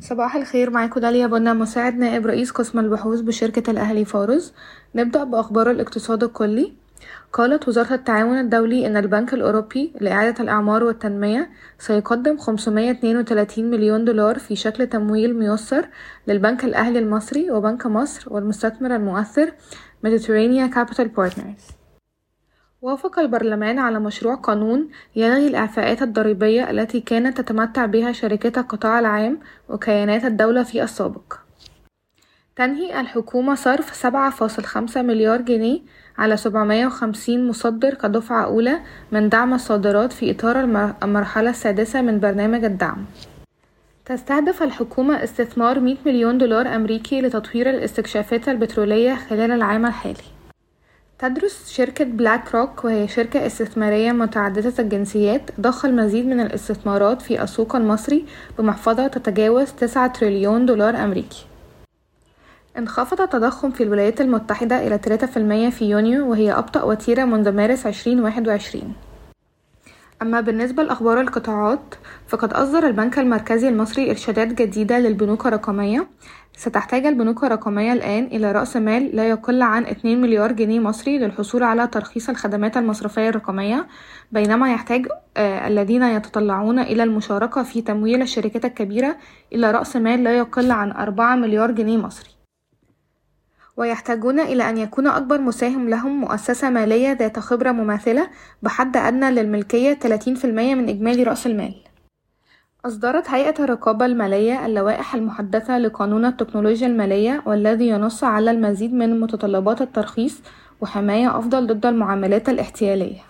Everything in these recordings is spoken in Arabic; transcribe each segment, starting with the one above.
صباح الخير معاكم داليا بنا مساعد نائب رئيس قسم البحوث بشركة الأهلي فارس نبدأ بأخبار الاقتصاد الكلي. قالت وزارة التعاون الدولي إن البنك الأوروبي لإعادة الأعمار والتنمية سيقدم 532 مليون دولار في شكل تمويل ميسر للبنك الأهلي المصري وبنك مصر والمستثمر المؤثر Mediterranean Capital Partners. وافق البرلمان على مشروع قانون يلغي الإعفاءات الضريبية التي كانت تتمتع بها شركات القطاع العام وكيانات الدولة في السابق. تنهي الحكومة صرف سبعة فاصل خمسة مليار جنيه على سبعمية وخمسين مصدر كدفعة أولى من دعم الصادرات في إطار المرحلة السادسة من برنامج الدعم. تستهدف الحكومة استثمار 100 مليون دولار أمريكي لتطوير الاستكشافات البترولية خلال العام الحالي. تدرس شركة بلاك روك وهي شركة استثمارية متعددة الجنسيات. ضخ المزيد من الاستثمارات في السوق المصري بمحفظة تتجاوز تسعة تريليون دولار أمريكي. انخفض التضخم في الولايات المتحدة إلى 3% في يونيو وهي أبطأ وتيرة منذ مارس 2021 أما بالنسبة لأخبار القطاعات فقد أصدر البنك المركزي المصري إرشادات جديدة للبنوك الرقمية. ستحتاج البنوك الرقمية الآن إلى رأس مال لا يقل عن 2 مليار جنيه مصري للحصول على ترخيص الخدمات المصرفية الرقمية بينما يحتاج آه الذين يتطلعون إلى المشاركة في تمويل الشركات الكبيرة إلى رأس مال لا يقل عن 4 مليار جنيه مصري. ويحتاجون إلى أن يكون أكبر مساهم لهم مؤسسة مالية ذات خبرة مماثلة بحد أدنى للملكية 30% من إجمالي رأس المال. أصدرت هيئة الرقابة المالية اللوائح المحدثة لقانون التكنولوجيا المالية والذي ينص على المزيد من متطلبات الترخيص وحماية أفضل ضد المعاملات الاحتيالية.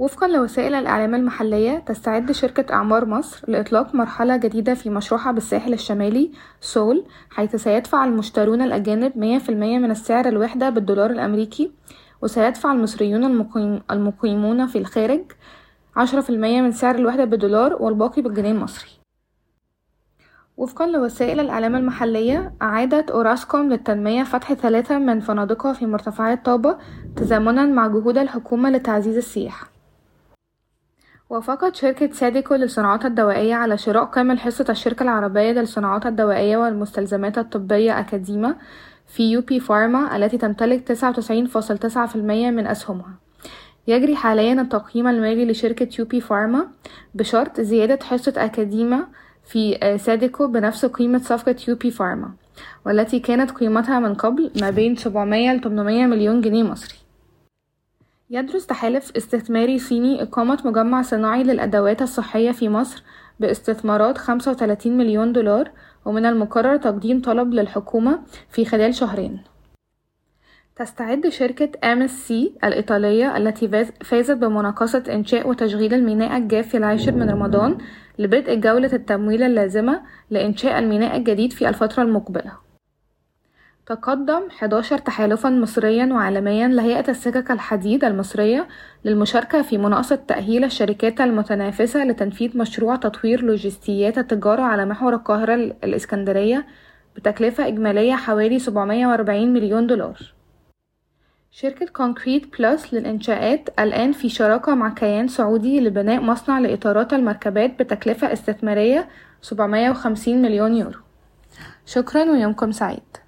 وفقا لوسائل الإعلام المحلية تستعد شركة أعمار مصر لإطلاق مرحلة جديدة في مشروعها بالساحل الشمالي سول حيث سيدفع المشترون الأجانب 100% من السعر الوحدة بالدولار الأمريكي وسيدفع المصريون المقيم المقيمون في الخارج عشرة في المية من سعر الوحدة بالدولار والباقي بالجنيه المصري. وفقا لوسائل الإعلام المحلية أعادت أوراسكوم للتنمية فتح ثلاثة من فنادقها في مرتفعات طابة تزامنا مع جهود الحكومة لتعزيز السياحة. وافقت شركة سيديكو للصناعات الدوائية على شراء كامل حصة الشركة العربية للصناعات الدوائية والمستلزمات الطبية أكاديما في UP Pharma التي تمتلك تسعة وتسعين فاصل تسعة في المية من أسهمها. يجري حاليا التقييم المالي لشركة UP Pharma بشرط زيادة حصة أكاديما في سيديكو بنفس قيمة صفقة UP Pharma والتي كانت قيمتها من قبل ما بين 700 ل 800 مليون جنيه مصري. يدرس تحالف استثماري صيني إقامة مجمع صناعي للأدوات الصحية في مصر باستثمارات 35 مليون دولار ومن المقرر تقديم طلب للحكومة في خلال شهرين. تستعد شركة MSC الإيطالية التي فازت بمناقصة إنشاء وتشغيل الميناء الجاف في العاشر من رمضان لبدء جولة التمويل اللازمة لإنشاء الميناء الجديد في الفترة المقبلة. تقدم 11 تحالفا مصريا وعالميا لهيئة السكك الحديد المصرية للمشاركة في مناقصة تأهيل الشركات المتنافسة لتنفيذ مشروع تطوير لوجستيات التجارة على محور القاهرة الإسكندرية بتكلفة إجمالية حوالي 740 مليون دولار. شركة Concrete Plus للإنشاءات الآن في شراكة مع كيان سعودي لبناء مصنع لإطارات المركبات بتكلفة استثمارية 750 مليون يورو. شكرا ويومكم سعيد.